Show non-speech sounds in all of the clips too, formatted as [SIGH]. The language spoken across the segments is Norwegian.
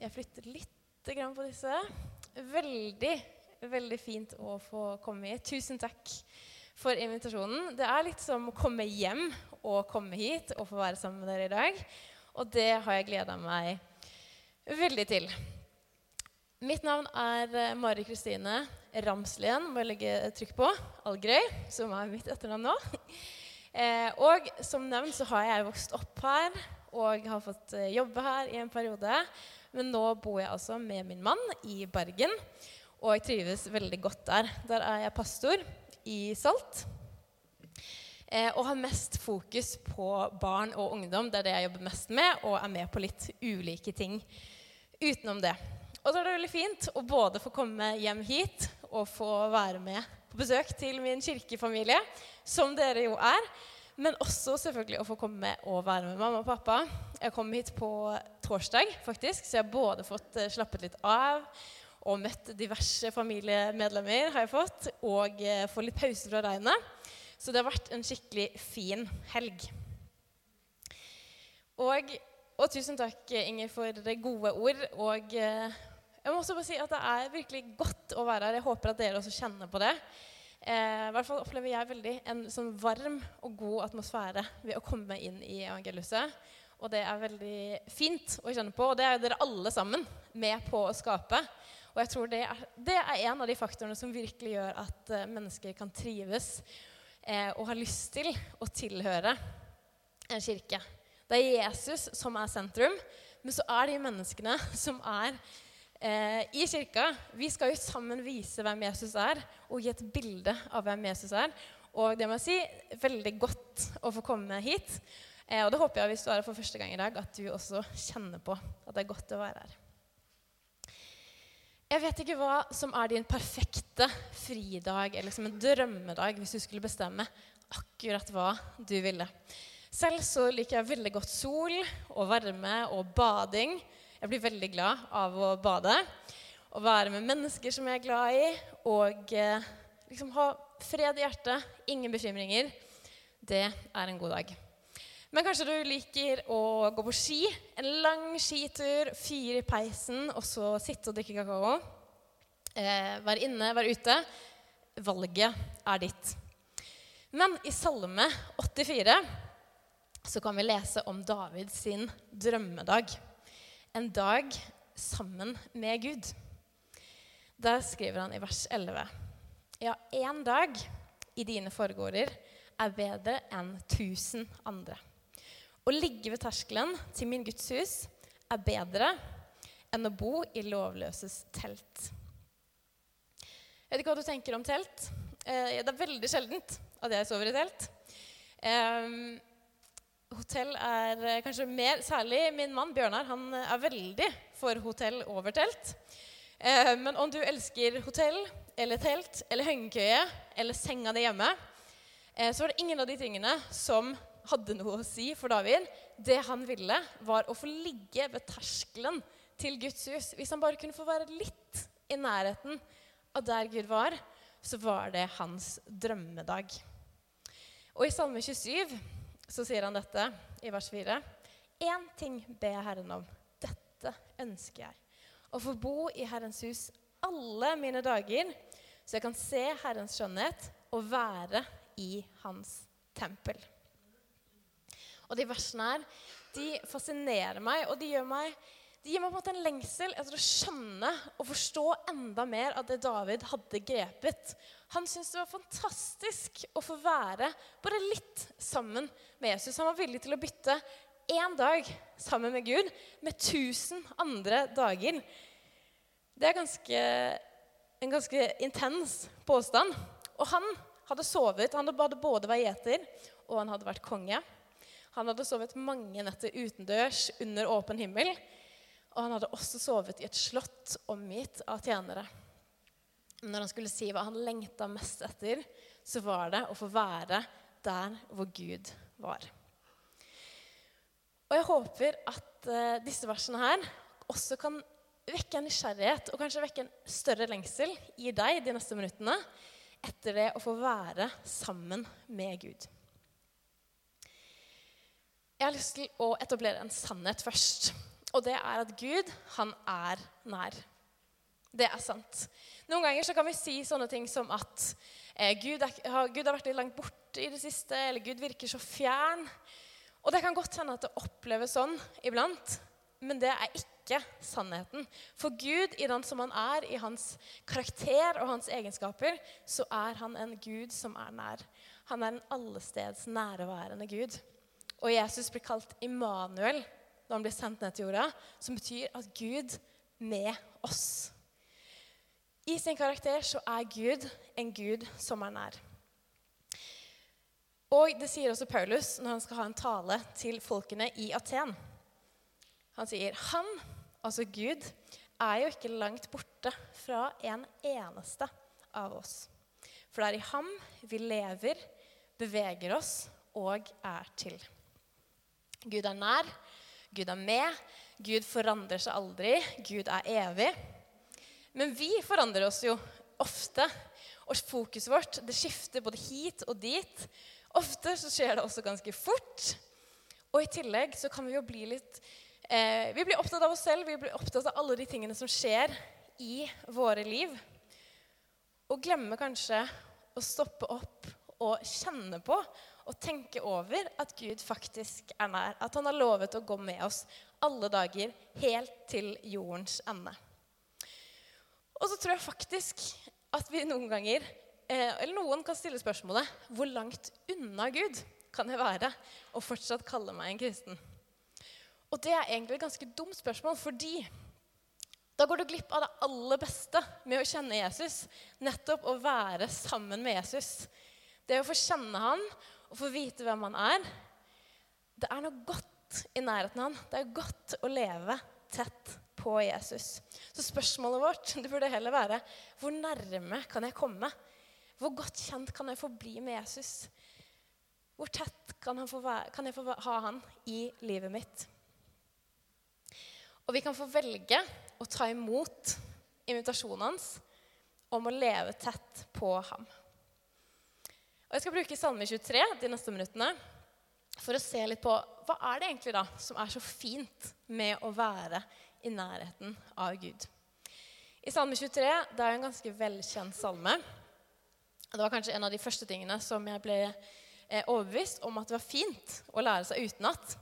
Jeg flytter litt grann på disse. Veldig, veldig fint å få komme hit. Tusen takk for invitasjonen. Det er litt som å komme hjem og komme hit og få være sammen med dere i dag. Og det har jeg gleda meg veldig til. Mitt navn er eh, Mari Kristine Ramslien, må jeg legge trykk på. Algrøy, som er mitt etternavn nå. Eh, og som nevnt så har jeg vokst opp her og har fått eh, jobbe her i en periode. Men nå bor jeg altså med min mann i Bergen, og jeg trives veldig godt der. Der er jeg pastor i Salt. Eh, og har mest fokus på barn og ungdom. Det er det jeg jobber mest med, og er med på litt ulike ting utenom det. Og så er det veldig fint å både få komme hjem hit og få være med på besøk til min kirkefamilie, som dere jo er. Men også selvfølgelig å få komme og være med mamma og pappa. Jeg kom hit på torsdag, faktisk, så jeg har både fått eh, slappet litt av og møtt diverse familiemedlemmer, har jeg fått, og eh, få litt pause fra regnet. Så det har vært en skikkelig fin helg. Og, og tusen takk, Inger, for gode ord. Og eh, jeg må også bare si at det er virkelig godt å være her. Jeg håper at dere også kjenner på det. Eh, hvert fall opplever jeg veldig en sånn varm og god atmosfære ved å komme inn i evangeliet. Og det er veldig fint å kjenne på. Og det er dere alle sammen med på å skape. Og jeg tror det er, det er en av de faktorene som virkelig gjør at eh, mennesker kan trives eh, og ha lyst til å tilhøre en kirke. Det er Jesus som er sentrum, men så er de menneskene som er eh, i kirka. Vi skal jo sammen vise hvem Jesus er, og gi et bilde av hvem Jesus er. Og det må jeg si, veldig godt å få komme hit. Eh, og det håper jeg hvis du er her for første gang i dag, at du også kjenner på at det er godt å være her. Jeg vet ikke hva som er din perfekte fridag eller som en drømmedag hvis du skulle bestemme akkurat hva du ville. Selv så liker jeg veldig godt sol og varme og bading. Jeg blir veldig glad av å bade. Å være med mennesker som jeg er glad i, og eh, liksom ha fred i hjertet, ingen bekymringer. Det er en god dag. Men kanskje du liker å gå på ski. En lang skitur, fyre i peisen, og så sitte og drikke kakao. Eh, være inne, være ute. Valget er ditt. Men i Salme 84 så kan vi lese om Davids drømmedag en dag sammen med Gud. Der skriver han i vers 11.: Ja, én dag i dine forgårder er bedre enn tusen andre. Å ligge ved terskelen til min Guds hus er bedre enn å bo i lovløses telt. Jeg vet ikke hva du tenker om telt. Eh, det er veldig sjeldent at jeg sover i telt. Um, hotell er eh, kanskje mer Særlig min mann Bjørnar han eh, er veldig for hotell over telt. Eh, men om du elsker hotell eller telt eller hengekøye eller senga di hjemme, så var det ingen av de tingene som hadde noe å si for David. Det han ville, var å få ligge ved terskelen til Guds hus. Hvis han bare kunne få være litt i nærheten av der Gud var, så var det hans drømmedag. Og i Salme 27 så sier han dette i vers 4. Én ting ber jeg Herren om. Dette ønsker jeg. Å få bo i Herrens hus alle mine dager, så jeg kan se Herrens skjønnhet og være i Hans tempel. Og de versene her de fascinerer meg, og de meg de gir meg på en måte en lengsel etter å skjønne og forstå enda mer av det David hadde grepet. Han syntes det var fantastisk å få være bare litt sammen med Jesus. Han var villig til å bytte én dag sammen med Gud med tusen andre dager. Det er ganske, en ganske intens påstand. Og han hadde sovet. Han hadde både vært gjeter og han hadde vært konge. Han hadde sovet mange netter utendørs under åpen himmel. Og han hadde også sovet i et slott omgitt av tjenere. Når han skulle si hva han lengta mest etter, så var det å få være der hvor Gud var. Og jeg håper at uh, disse versene her også kan vekke en nysgjerrighet og kanskje vekke en større lengsel i deg de neste minuttene etter det å få være sammen med Gud. Jeg har lyst til å etablere en sannhet først. Og det er at Gud, han er nær. Det er sant. Noen ganger så kan vi si sånne ting som at eh, Gud, er, har, Gud, har, vært litt langt borte i det siste, eller Gud virker så fjern. Og det kan godt hende at det oppleves sånn iblant, men det er ikke sannheten. For Gud, i den som han er, i hans karakter og hans egenskaper, så er han en Gud som er nær. Han er en allesteds nærværende Gud. Og Jesus blir kalt Immanuel når han blir sendt ned til jorda, som betyr at Gud med oss. I sin karakter så er Gud en Gud som er nær. Og det sier også Paulus når han skal ha en tale til folkene i Aten. Han sier han, altså Gud, er jo ikke langt borte fra en eneste av oss. For det er i ham vi lever, beveger oss og er til. Gud er nær, Gud er med, Gud forandrer seg aldri, Gud er evig. Men vi forandrer oss jo ofte, og fokuset vårt det skifter både hit og dit. Ofte så skjer det også ganske fort. Og i tillegg så kan vi jo bli litt eh, Vi blir opptatt av oss selv, vi blir opptatt av alle de tingene som skjer i våre liv. Og glemmer kanskje å stoppe opp og kjenne på og tenke over at Gud faktisk er nær. At han har lovet å gå med oss alle dager helt til jordens ende. Og så tror jeg faktisk at vi noen ganger Eh, eller noen kan stille spørsmålet hvor langt unna Gud kan jeg være og fortsatt kalle meg en kristen? Og det er egentlig et ganske dumt spørsmål, fordi da går du glipp av det aller beste med å kjenne Jesus. Nettopp å være sammen med Jesus. Det å få kjenne han og få vite hvem han er. Det er noe godt i nærheten av han. Det er godt å leve tett på Jesus. Så spørsmålet vårt [LAUGHS] det burde heller være hvor nærme kan jeg komme? Hvor godt kjent kan jeg få bli med Jesus? Hvor tett kan, være, kan jeg få ha han i livet mitt? Og vi kan få velge å ta imot invitasjonen hans om å leve tett på ham. Og Jeg skal bruke Salme 23 de neste minuttene for å se litt på hva er det egentlig da som er så fint med å være i nærheten av Gud. I Salme 23 det er en ganske velkjent salme. Det var kanskje en av de første tingene som jeg ble eh, overbevist om at det var fint å lære seg utenat.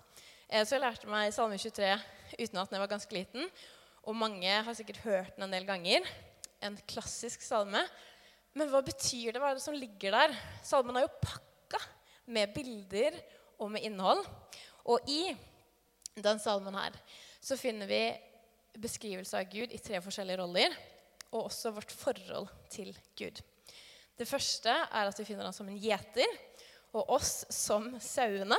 Eh, så jeg lærte meg Salme 23 utenat da jeg var ganske liten. Og mange har sikkert hørt den en del ganger. En klassisk salme. Men hva betyr det? Hva er det som ligger der? Salmen er jo pakka med bilder og med innhold. Og i den salmen her så finner vi beskrivelse av Gud i tre forskjellige roller. Og også vårt forhold til Gud. Det første er at vi finner ham som en gjeter, og oss som sauene.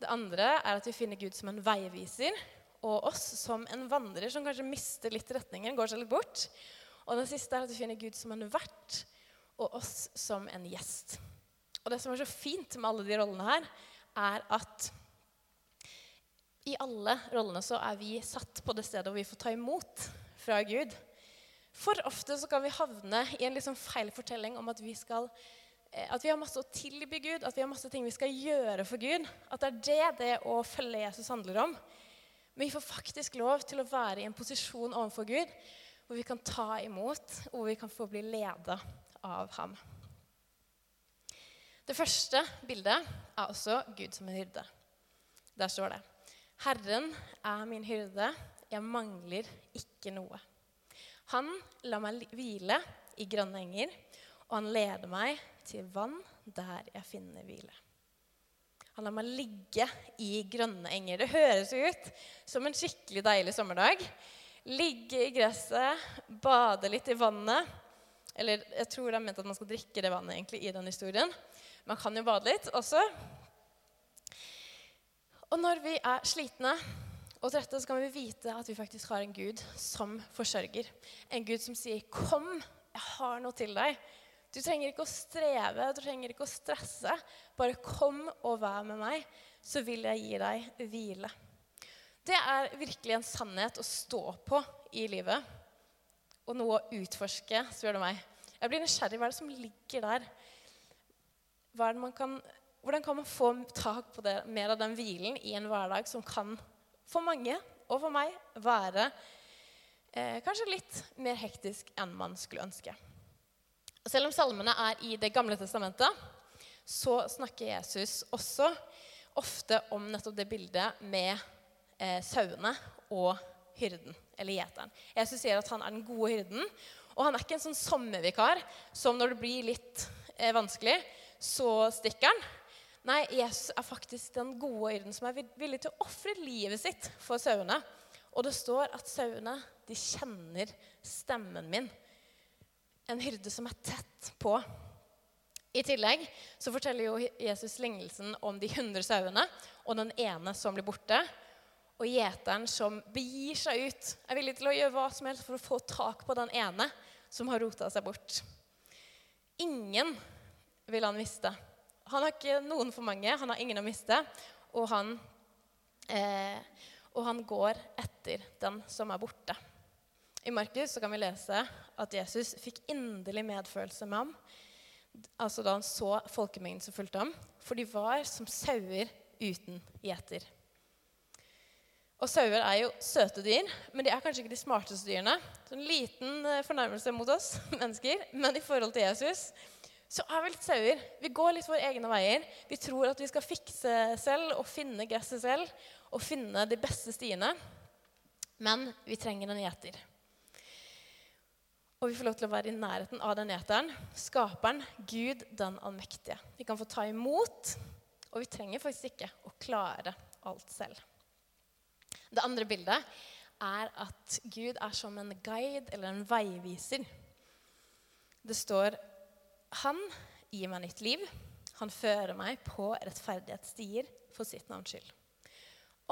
Det andre er at vi finner Gud som en veiviser, og oss som en vandrer som kanskje mister litt retningen, går seg litt bort. Og det siste er at vi finner Gud som en vert, og oss som en gjest. Og det som er så fint med alle de rollene her, er at i alle rollene så er vi satt på det stedet hvor vi får ta imot fra Gud. For ofte så kan vi havne i en liksom feil fortelling om at vi, skal, eh, at vi har masse å tilby Gud, at vi har masse ting vi skal gjøre for Gud. At det er det det å følge Jesus handler om. Men vi får faktisk lov til å være i en posisjon overfor Gud hvor vi kan ta imot, og hvor vi kan få bli leda av ham. Det første bildet er også Gud som en hyrde. Der står det Herren er min hyrde, jeg mangler ikke noe. Han lar meg hvile i grønne enger, og han leder meg til vann der jeg finner hvile. Han lar meg ligge i grønne enger. Det høres ut som en skikkelig deilig sommerdag. Ligge i gresset, bade litt i vannet. Eller jeg tror det er ment at man skal drikke det vannet egentlig i den historien. Man kan jo bade litt også. Og når vi er slitne, og trette, så kan vi vite at vi faktisk har en Gud som forsørger. En Gud som sier, 'Kom, jeg har noe til deg.' Du trenger ikke å streve, du trenger ikke å stresse. Bare kom og vær med meg, så vil jeg gi deg hvile. Det er virkelig en sannhet å stå på i livet. Og noe å utforske, spør du meg. Jeg blir nysgjerrig. Hva er det som ligger der? Hva er det man Kan, hvordan kan man få tak på det, mer av den hvilen i en hverdag som kan for mange og for meg være eh, kanskje litt mer hektisk enn man skulle ønske. Selv om salmene er i Det gamle testamentet, så snakker Jesus også ofte om nettopp det bildet med eh, sauene og hyrden, eller gjeteren. Jesus sier at han er den gode hyrden, og han er ikke en sånn sommervikar som når det blir litt eh, vanskelig, så stikker han. Nei, Jesus er faktisk den gode hyrden som er villig til å ofre livet sitt for sauene. Og det står at sauene de kjenner stemmen min. En hyrde som er tett på. I tillegg så forteller jo Jesus lignelsen om de hundre sauene og den ene som blir borte. Og gjeteren som begir seg ut, er villig til å gjøre hva som helst for å få tak på den ene som har rota seg bort. Ingen vil han miste. Han har ikke noen for mange, han har ingen å miste. Og han, eh, og han går etter den som er borte. I Markus kan vi lese at Jesus fikk inderlig medfølelse med ham altså da han så folkemengden som fulgte ham, for de var som sauer uten gjeter. Og sauer er jo søte dyr, men de er kanskje ikke de smarteste dyrene. Så en liten eh, fornærmelse mot oss [LAUGHS] mennesker, men i forhold til Jesus så er vi litt sauer. Vi går litt våre egne veier. Vi tror at vi skal fikse selv og finne gresset selv og finne de beste stiene. Men vi trenger en gjeter. Og vi får lov til å være i nærheten av den gjeteren. Skaperen, Gud den allmektige. Vi kan få ta imot, og vi trenger faktisk ikke å klare alt selv. Det andre bildet er at Gud er som en guide eller en veiviser. Det står han gir meg nytt liv. Han fører meg på rettferdighetsstier for sitt navns skyld.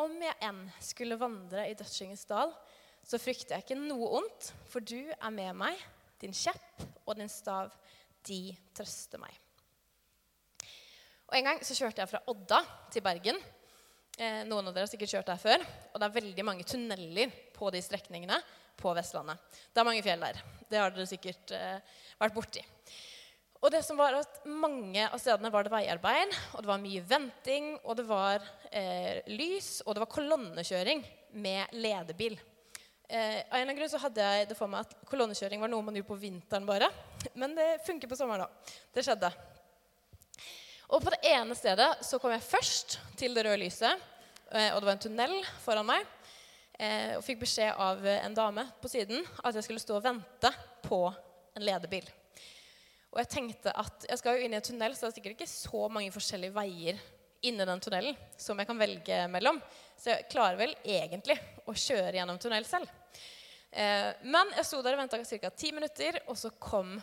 Om jeg enn skulle vandre i dødsskyggens dal, så frykter jeg ikke noe ondt, for du er med meg. Din kjepp og din stav, de trøster meg. Og En gang så kjørte jeg fra Odda til Bergen. Eh, noen av dere har sikkert kjørt der før. Og det er veldig mange tunneler på de strekningene på Vestlandet. Det er mange fjell der. Det har dere sikkert eh, vært borti. Og det som var at Mange av stedene var det veiarbeid, og det var mye venting, og det var eh, lys, og det var kolonnekjøring med ledebil. Eh, av en eller annen grunn så hadde jeg det for meg at kolonnekjøring var noe man gjorde på vinteren bare. Men det funker på sommeren òg. Det skjedde. Og på det ene stedet så kom jeg først til det røde lyset, eh, og det var en tunnel foran meg. Eh, og fikk beskjed av en dame på siden at jeg skulle stå og vente på en ledebil. Og jeg tenkte at jeg skal jo inn i en tunnel, så det er sikkert ikke så mange forskjellige veier inni den tunnelen som jeg kan velge mellom. Så jeg klarer vel egentlig å kjøre gjennom tunnel selv. Eh, men jeg sto der og venta ca. ti minutter, og så kom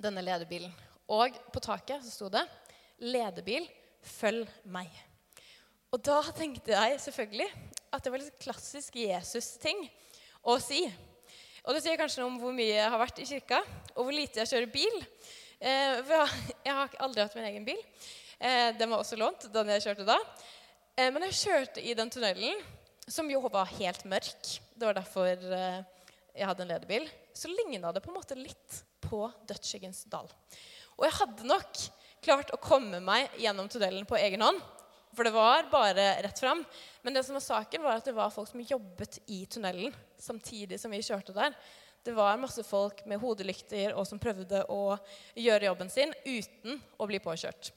denne ledebilen. Og på taket så sto det 'Ledebil, følg meg'. Og da tenkte jeg selvfølgelig at det var litt klassisk Jesus-ting å si. Og det sier kanskje noe om hvor mye jeg har vært i kirka, og hvor lite jeg kjører bil. Eh, for jeg har aldri hatt min egen bil. Eh, den var også lånt den jeg kjørte da. Eh, men jeg kjørte i den tunnelen, som jo var helt mørk. Det var derfor eh, jeg hadde en ledebil. Så ligna det på en måte litt på Dødsskyggens dal. Og jeg hadde nok klart å komme meg gjennom tunnelen på egen hånd. For det var bare rett fram. Men det som var saken var at det var folk som jobbet i tunnelen samtidig som vi kjørte der. Det var masse folk med hodelykter og som prøvde å gjøre jobben sin uten å bli påkjørt.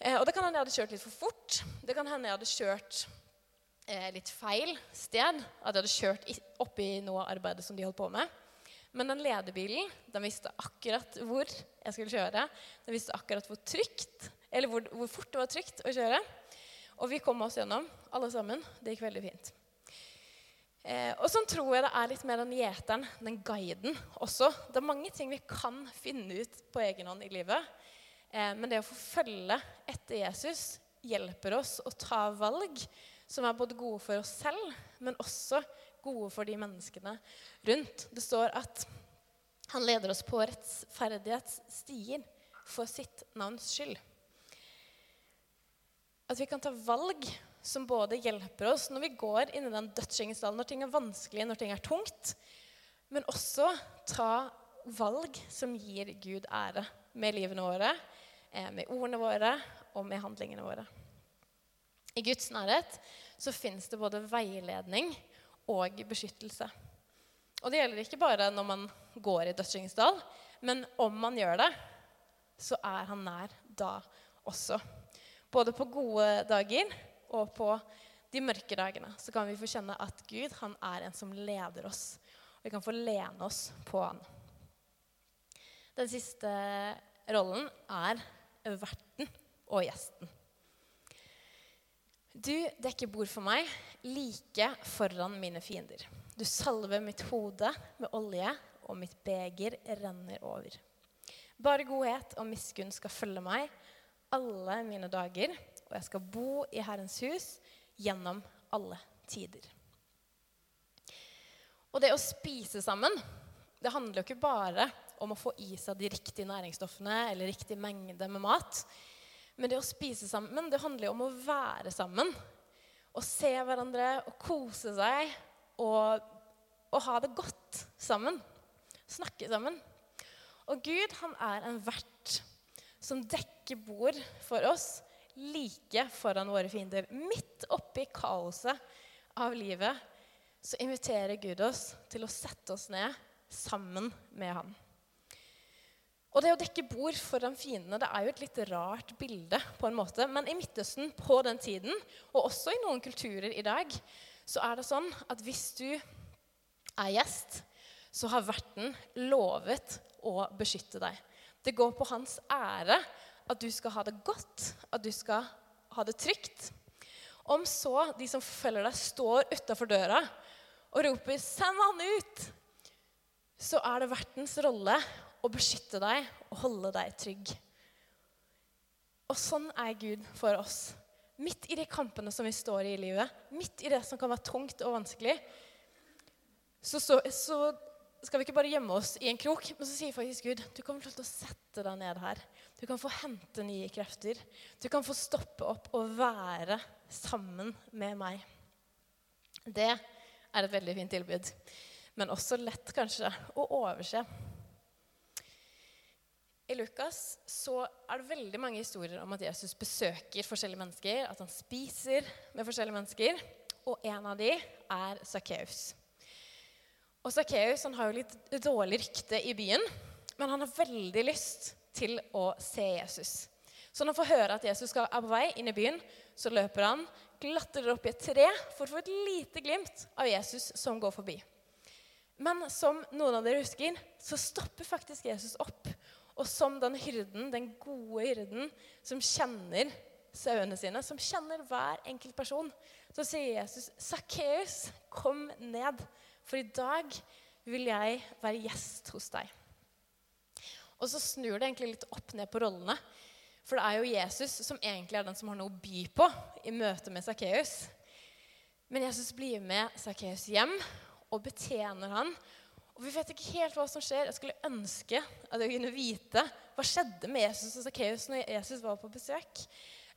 Eh, og det kan hende jeg hadde kjørt litt for fort. Det kan hende jeg hadde kjørt eh, litt feil sted. At jeg hadde kjørt oppi noe av arbeidet som de holdt på med. Men den ledebilen den visste akkurat hvor jeg skulle kjøre. Den visste akkurat hvor trygt eller hvor, hvor, fort det var trygt å kjøre. Og vi kom oss gjennom, alle sammen. Det gikk veldig fint. Eh, og sånn tror jeg det er litt med den gjeteren, den guiden, også. Det er mange ting vi kan finne ut på egen hånd i livet. Eh, men det å få følge etter Jesus hjelper oss å ta valg som er både gode for oss selv, men også gode for de menneskene rundt. Det står at han leder oss på rettferdighetsstier for sitt navns skyld. At vi kan ta valg som både hjelper oss når vi går inn i den dødsskyggens når ting er vanskelig, når ting er tungt, men også ta valg som gir Gud ære med livene våre, eh, med ordene våre og med handlingene våre. I Guds nærhet så fins det både veiledning og beskyttelse. Og det gjelder ikke bare når man går i dødsringens men om man gjør det, så er han nær da også. Både på gode dager og på de mørke dagene så kan vi få kjenne at Gud han er en som leder oss. Og vi kan få lene oss på han. Den siste rollen er verten og gjesten. Du dekker bord for meg like foran mine fiender. Du salver mitt hode med olje, og mitt beger renner over. Bare godhet og miskunn skal følge meg alle mine dager, og jeg skal bo i Herrens hus gjennom alle tider. Og det å spise sammen, det handler jo ikke bare om å få i seg de riktige næringsstoffene eller riktig mengde med mat. Men det å spise sammen, det handler jo om å være sammen. Å se hverandre og kose seg og, og ha det godt sammen. Snakke sammen. Og Gud, han er en vert som dekker bord for oss like foran våre fiender. Midt oppi kaoset av livet så inviterer Gud oss til å sette oss ned sammen med ham. Og det å dekke bord foran fiendene det er jo et litt rart bilde, på en måte. Men i Midtøsten på den tiden, og også i noen kulturer i dag, så er det sånn at hvis du er gjest, så har verten lovet å beskytte deg. Det går på hans ære at du skal ha det godt, at du skal ha det trygt. Om så de som følger deg, står utafor døra og roper 'send han ut', så er det vertens rolle å beskytte deg og holde deg trygg. Og sånn er Gud for oss. Midt i de kampene som vi står i i livet, midt i det som kan være tungt og vanskelig, så, så, så skal vi ikke bare gjemme oss i en krok, men så sier faktisk Gud du kommer til å sette deg ned her. Du kan få hente nye krefter. Du kan få stoppe opp og være sammen med meg. Det er et veldig fint tilbud, men også lett kanskje å overse. I Lukas så er det veldig mange historier om at Jesus besøker forskjellige mennesker, at han spiser med forskjellige mennesker, og en av de er Sakkeus. Og Sakkeus har jo litt dårlig rykte i byen, men han har veldig lyst til å se Jesus. Så når han får høre at Jesus er på vei inn i byen, så løper han, klatrer opp i et tre for å få et lite glimt av Jesus som går forbi. Men som noen av dere husker, så stopper faktisk Jesus opp. Og som den hyrden, den gode hyrden som kjenner sauene sine, som kjenner hver enkelt person, så sier Jesus, 'Sakkeus, kom ned.' For i dag vil jeg være gjest hos deg. Og så snur det egentlig litt opp ned på rollene. For det er jo Jesus som egentlig er den som har noe å by på i møte med Sakkeus. Men Jesus blir med Sakkeus hjem og betjener han. Og vi vet ikke helt hva som skjer. Jeg skulle ønske at jeg kunne vite hva skjedde med Jesus og Sakkeus når Jesus var på besøk.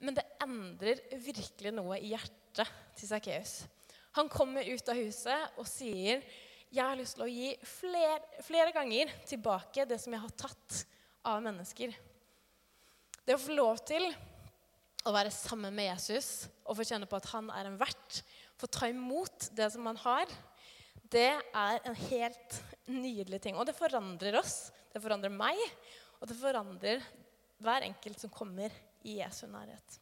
Men det endrer virkelig noe i hjertet til Sakkeus. Han kommer ut av huset og sier, 'Jeg har lyst til å gi flere, flere ganger tilbake det som jeg har tatt av mennesker.' Det å få lov til å være sammen med Jesus og få kjenne på at han er en vert, få ta imot det som han har, det er en helt nydelig ting. Og det forandrer oss. Det forandrer meg, og det forandrer hver enkelt som kommer i Jesu nærhet.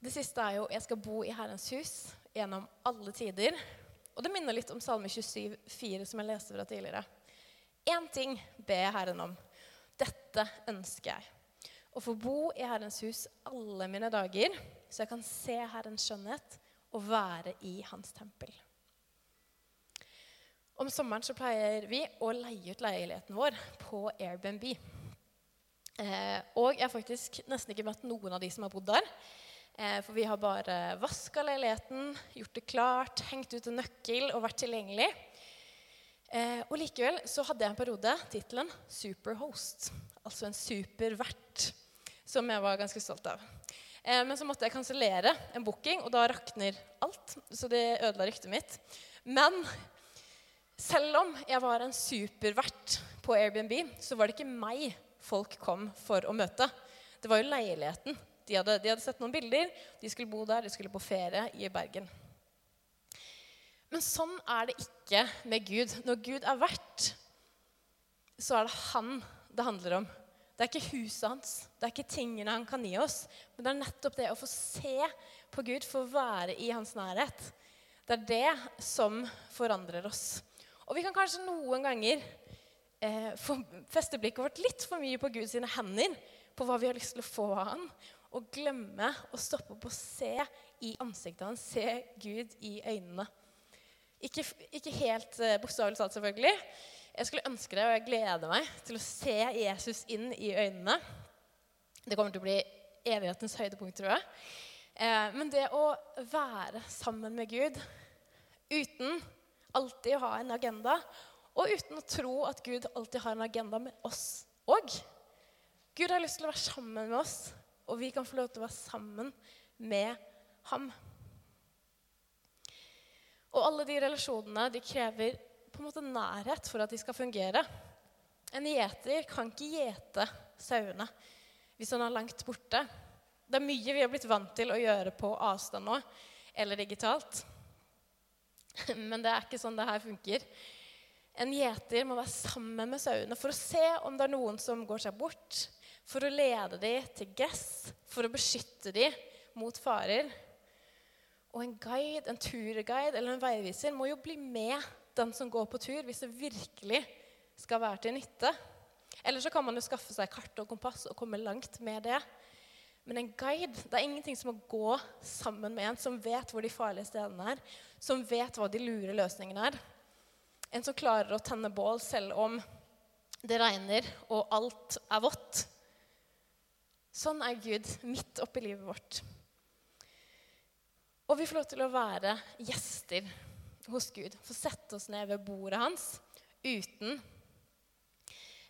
Det siste er jo 'Jeg skal bo i Herrens hus gjennom alle tider'. Og det minner litt om Salme 27, 4, som jeg leste fra tidligere. Én ting ber jeg Herren om. Dette ønsker jeg. Å få bo i Herrens hus alle mine dager, så jeg kan se Herrens skjønnhet og være i Hans tempel. Om sommeren så pleier vi å leie ut leiligheten vår på Airbnb. Eh, og jeg har faktisk nesten ikke møtt noen av de som har bodd der. Eh, for vi har bare vaska leiligheten, gjort det klart, hengt ut en nøkkel og vært tilgjengelig. Eh, og likevel så hadde jeg en periode tittelen 'Superhost', altså en supervert, som jeg var ganske stolt av. Eh, men så måtte jeg kansellere en booking, og da rakner alt. Så det ødela ryktet mitt. Men selv om jeg var en supervert på Airbnb, så var det ikke meg folk kom for å møte. Det var jo leiligheten de hadde, de hadde, sett noen bilder. De skulle bo der, de skulle på ferie i Bergen. Men sånn er det ikke med Gud. Når Gud er verdt, så er det han det handler om. Det er ikke huset hans, det er ikke tingene han kan gi oss. Men det er nettopp det å få se på Gud, få være i hans nærhet. Det er det som forandrer oss. Og vi kan kanskje noen ganger eh, feste blikket vårt litt for mye på Guds hender. På hva vi har lyst til å få av han, å glemme å stoppe opp og se i ansiktet hans, se Gud i øynene. Ikke, ikke helt eh, bokstavelig talt, selvfølgelig. Jeg skulle ønske det, og jeg gleder meg til å se Jesus inn i øynene. Det kommer til å bli evighetens høydepunkt, tror jeg. Eh, men det å være sammen med Gud uten alltid å ha en agenda, og uten å tro at Gud alltid har en agenda med oss òg Gud har lyst til å være sammen med oss og vi kan få lov til å være sammen med ham. Og alle de relasjonene de krever på en måte nærhet for at de skal fungere. En gjeter kan ikke gjete sauene hvis han er langt borte. Det er mye vi har blitt vant til å gjøre på avstand nå, eller digitalt. [LAUGHS] Men det er ikke sånn det her funker. En gjeter må være sammen med sauene for å se om det er noen som går seg bort, for å lede dem til gress, for å beskytte dem mot farer. Og en guide, en turguide eller en veiviser må jo bli med den som går på tur, hvis det virkelig skal være til nytte. Eller så kan man jo skaffe seg kart og kompass og komme langt med det. Men en guide det er ingenting som å gå sammen med en som vet hvor de farlige stedene er, som vet hva de lure løsningene er. En som klarer å tenne bål selv om det regner og alt er vått. Sånn er Gud midt oppi livet vårt. Og vi får lov til å være gjester hos Gud. Få sette oss ned ved bordet hans uten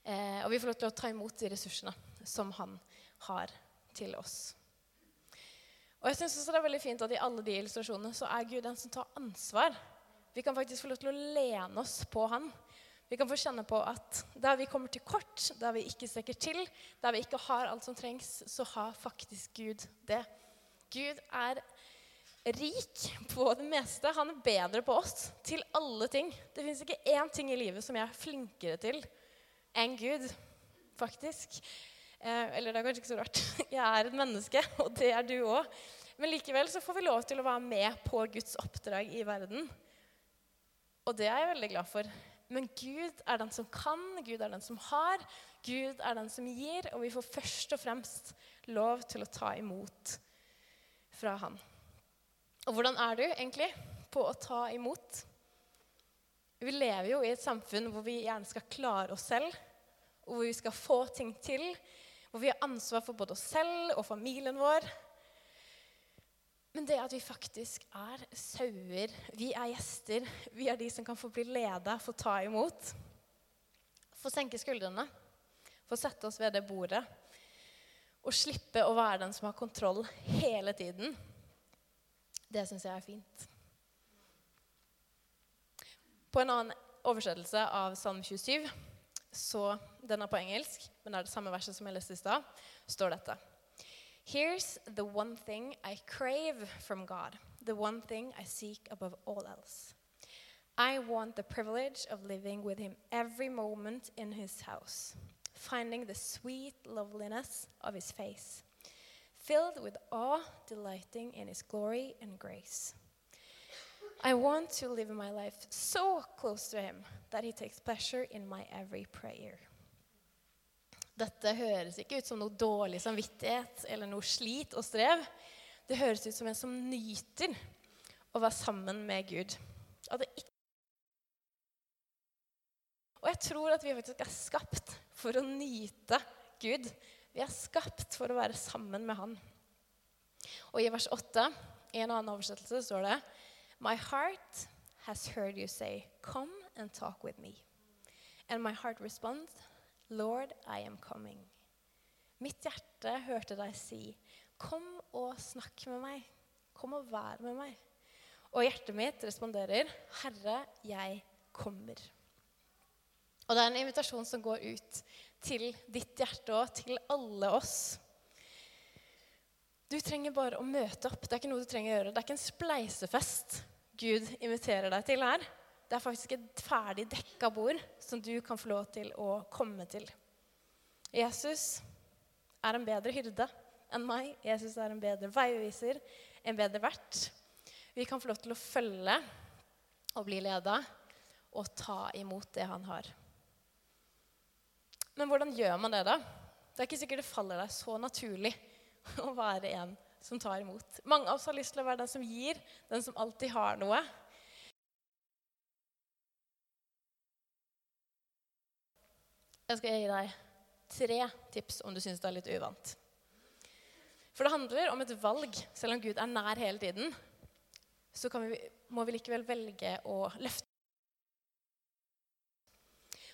eh, Og vi får lov til å ta imot de ressursene som han har til oss. Og jeg synes også det er veldig fint at I alle de illustrasjonene så er Gud den som tar ansvar. Vi kan faktisk få lov til å lene oss på han vi kan få kjenne på at der vi kommer til kort, der vi ikke strekker til, der vi ikke har alt som trengs, så har faktisk Gud det. Gud er rik på det meste. Han er bedre på oss til alle ting. Det fins ikke én ting i livet som jeg er flinkere til enn Gud, faktisk. Eh, eller det er kanskje ikke så rart. [LAUGHS] Jeg er et menneske, og det er du òg. Men likevel så får vi lov til å være med på Guds oppdrag i verden. Og det er jeg veldig glad for. Men Gud er den som kan, Gud er den som har, Gud er den som gir, og vi får først og fremst lov til å ta imot fra Han. Og hvordan er du egentlig på å ta imot? Vi lever jo i et samfunn hvor vi gjerne skal klare oss selv, og hvor vi skal få ting til, hvor vi har ansvar for både oss selv og familien vår men det at vi faktisk er sauer, vi er gjester, vi er de som kan få bli leda, få ta imot, få senke skuldrene, få sette oss ved det bordet og slippe å være den som har kontroll hele tiden, det syns jeg er fint. På en annen oversettelse av Salme 27, så den er på engelsk, men det er det samme verset som jeg leste i stad, står dette. Here's the one thing I crave from God, the one thing I seek above all else. I want the privilege of living with Him every moment in His house, finding the sweet loveliness of His face, filled with awe, delighting in His glory and grace. I want to live my life so close to Him that He takes pleasure in my every prayer. Dette høres ikke ut som noe dårlig samvittighet eller noe slit og strev. Det høres ut som en som nyter å være sammen med Gud. Og, og jeg tror at vi faktisk er skapt for å nyte Gud. Vi er skapt for å være sammen med Han. Og i vers 8, i en annen oversettelse, står det My heart has heard you say, Come and talk with me. And my heart responds, Lord, I am coming. Mitt hjerte hørte deg si, Kom og snakk med meg. Kom og vær med meg. Og hjertet mitt responderer, Herre, jeg kommer. Og det er en invitasjon som går ut til ditt hjerte og til alle oss. Du trenger bare å møte opp. Det er ikke noe du trenger å gjøre. Det er ikke en spleisefest Gud inviterer deg til her. Det er faktisk et ferdig dekka bord som du kan få lov til å komme til. Jesus er en bedre hyrde enn meg. Jesus er en bedre veiviser, en bedre vert. Vi kan få lov til å følge og bli leda og ta imot det han har. Men hvordan gjør man det, da? Det er ikke sikkert det faller deg så naturlig å være en som tar imot. Mange av oss har lyst til å være den som gir, den som alltid har noe. Jeg skal gi deg tre tips om du syns det er litt uvant. For det handler om et valg. Selv om Gud er nær hele tiden, så vi, må vi likevel velge å løfte.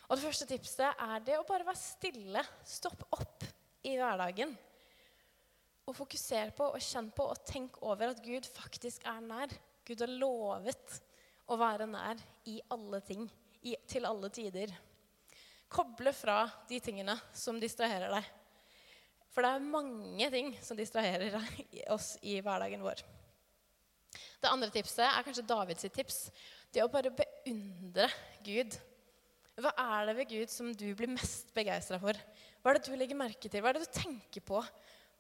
Og Det første tipset er det å bare være stille. Stopp opp i hverdagen. Og fokusere på og kjenne på og tenk over at Gud faktisk er nær. Gud har lovet å være nær i alle ting, i, til alle tider. Koble fra de tingene som distraherer deg. For det er mange ting som distraherer oss i hverdagen vår. Det andre tipset er kanskje Davids tips. Det å bare beundre Gud. Hva er det ved Gud som du blir mest begeistra for? Hva er det du legger merke til? Hva er det du tenker på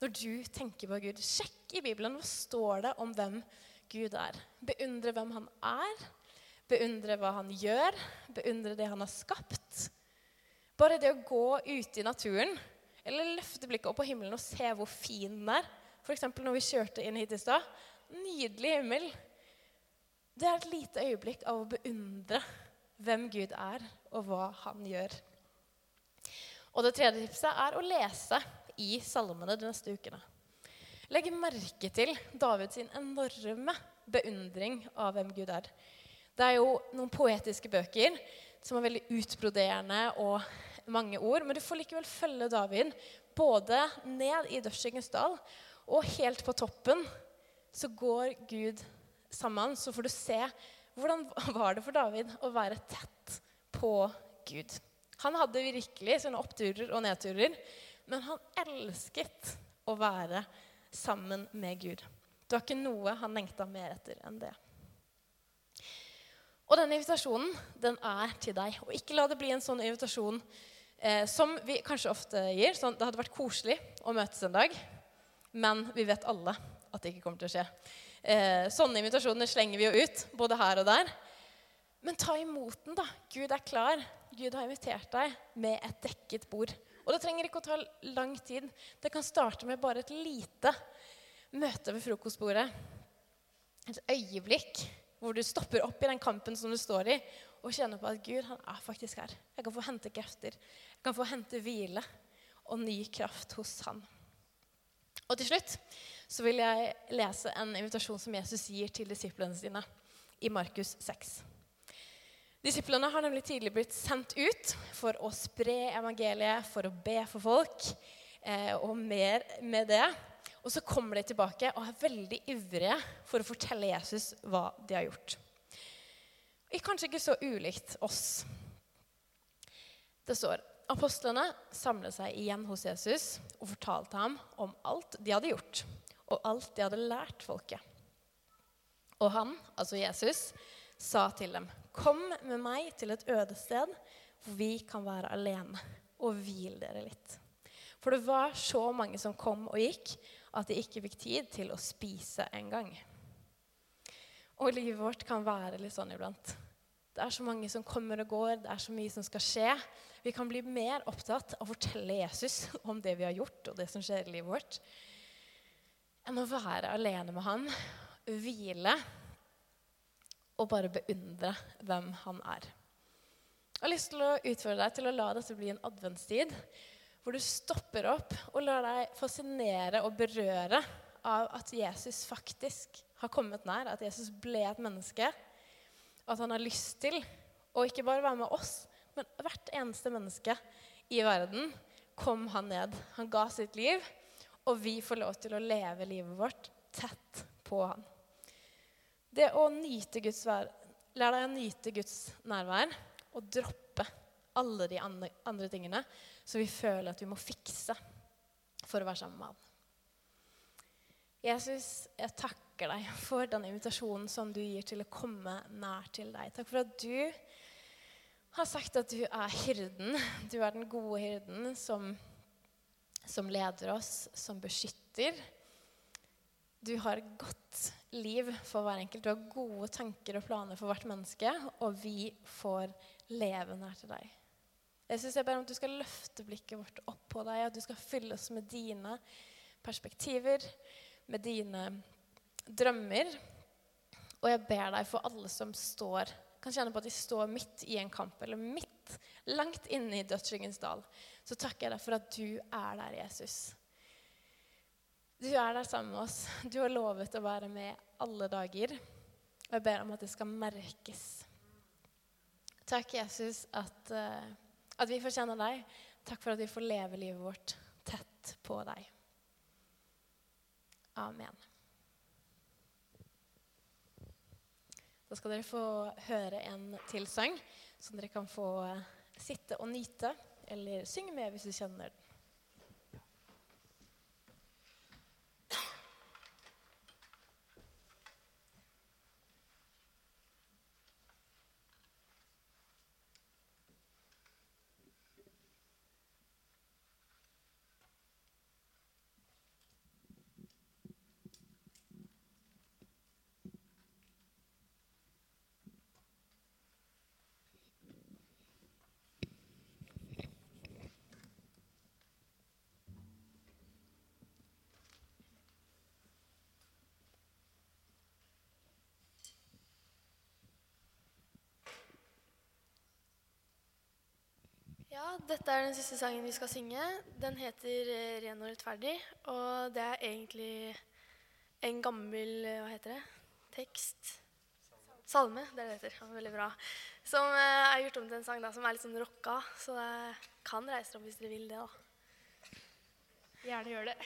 når du tenker på Gud? Sjekk i Bibelen. Hva står det om hvem Gud er? Beundre hvem han er. Beundre hva han gjør. Beundre det han har skapt. Bare det å gå ute i naturen eller løfte blikket opp på himmelen og se hvor fin den er. F.eks. når vi kjørte inn hit i stad. Nydelig himmel. Det er et lite øyeblikk av å beundre hvem Gud er, og hva han gjør. Og det tredje tipset er å lese i salmene de neste ukene. Legg merke til Davids enorme beundring av hvem Gud er. Det er jo noen poetiske bøker som er veldig utbroderende og mange ord. Men du får likevel følge David både ned i dødsskyggens dal og helt på toppen. Så går Gud sammen, så får du se hvordan var det for David å være tett på Gud. Han hadde virkelig sine oppturer og nedturer, men han elsket å være sammen med Gud. Det var ikke noe han lengta mer etter enn det. Og denne invitasjonen den er til deg. Og ikke la det bli en sånn invitasjon eh, som vi kanskje ofte gir. Sånn, det hadde vært koselig å møtes en dag, men vi vet alle at det ikke kommer til å skje. Eh, sånne invitasjoner slenger vi jo ut, både her og der. Men ta imot den, da. Gud er klar. Gud har invitert deg med et dekket bord. Og det trenger ikke å ta lang tid. Det kan starte med bare et lite møte ved frokostbordet. Et øyeblikk hvor du stopper opp i den kampen som du står i, og kjenner på at Gud han er faktisk her. Jeg kan få hente krefter. Jeg kan få hente hvile og ny kraft hos Han. Og til slutt så vil jeg lese en invitasjon som Jesus gir til disiplene sine i Markus 6. Disiplene har nemlig tidlig blitt sendt ut for å spre evangeliet, for å be for folk, eh, og mer med det. Og så kommer de tilbake og er veldig ivrige for å fortelle Jesus hva de har gjort. Og kanskje ikke så ulikt oss. Det står apostlene samlet seg igjen hos Jesus og fortalte ham om alt de hadde gjort, og alt de hadde lært folket. Og han, altså Jesus, sa til dem, 'Kom med meg til et øde sted hvor vi kan være alene, og hvile dere litt.' For det var så mange som kom og gikk, at de ikke fikk tid til å spise engang. Og livet vårt kan være litt sånn iblant. Det er så mange som kommer og går, det er så mye som skal skje. Vi kan bli mer opptatt av å fortelle Jesus om det vi har gjort, og det som skjer i livet vårt, enn å være alene med han, hvile og bare beundre hvem han er. Jeg har lyst til å utfordre deg til å la dette bli en adventstid hvor du stopper opp og lar deg fascinere og berøre av at Jesus faktisk har kommet nær, at Jesus ble et menneske. At han har lyst til å ikke bare være med oss, men hvert eneste menneske i verden kom han ned. Han ga sitt liv, og vi får lov til å leve livet vårt tett på han. Det å nyte Guds vær, Lær deg å nyte Guds nærvær og droppe alle de andre, tingene så vi føler at vi må fikse for å være sammen med han. Jesus, jeg takker deg for den invitasjonen som du gir til å komme nær til deg. Takk for at du har sagt at du er hyrden. Du er den gode hyrden som, som leder oss, som beskytter. Du har godt liv for hver enkelt. Du har gode tanker og planer for hvert menneske, og vi får leve nær til deg. Jeg synes jeg ber om at du skal løfte blikket vårt opp på deg, at du skal fylle oss med dine perspektiver, med dine drømmer. Og jeg ber deg for alle som står kan kjenne på at de står midt i en kamp, eller midt, langt inne i dødsryggens dal. Så takker jeg deg for at du er der, Jesus. Du er der sammen med oss. Du har lovet å være med alle dager. Og jeg ber om at det skal merkes. Takk, Jesus, at, uh, at vi får kjenne deg. Takk for at vi får leve livet vårt tett på deg. Amen. Da skal dere få høre en tilsang som dere kan få sitte og nyte, eller synge med hvis du kjenner den. Ja, dette er den siste sangen vi skal synge. Den heter eh, 'Ren og rettferdig'. Og det er egentlig en gammel eh, Hva heter det? Tekst? Salme. Det er det heter. Ja, veldig bra. Som eh, er gjort om til en sang da, som er litt sånn rocka. Så det kan reise dere opp hvis dere vil det, da. Gjerne gjør det.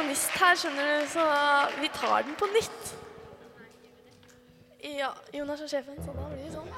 Har her, skjønner du, så vi tar den på nytt. Ja, Jonas er sjefen, så da blir det sånn.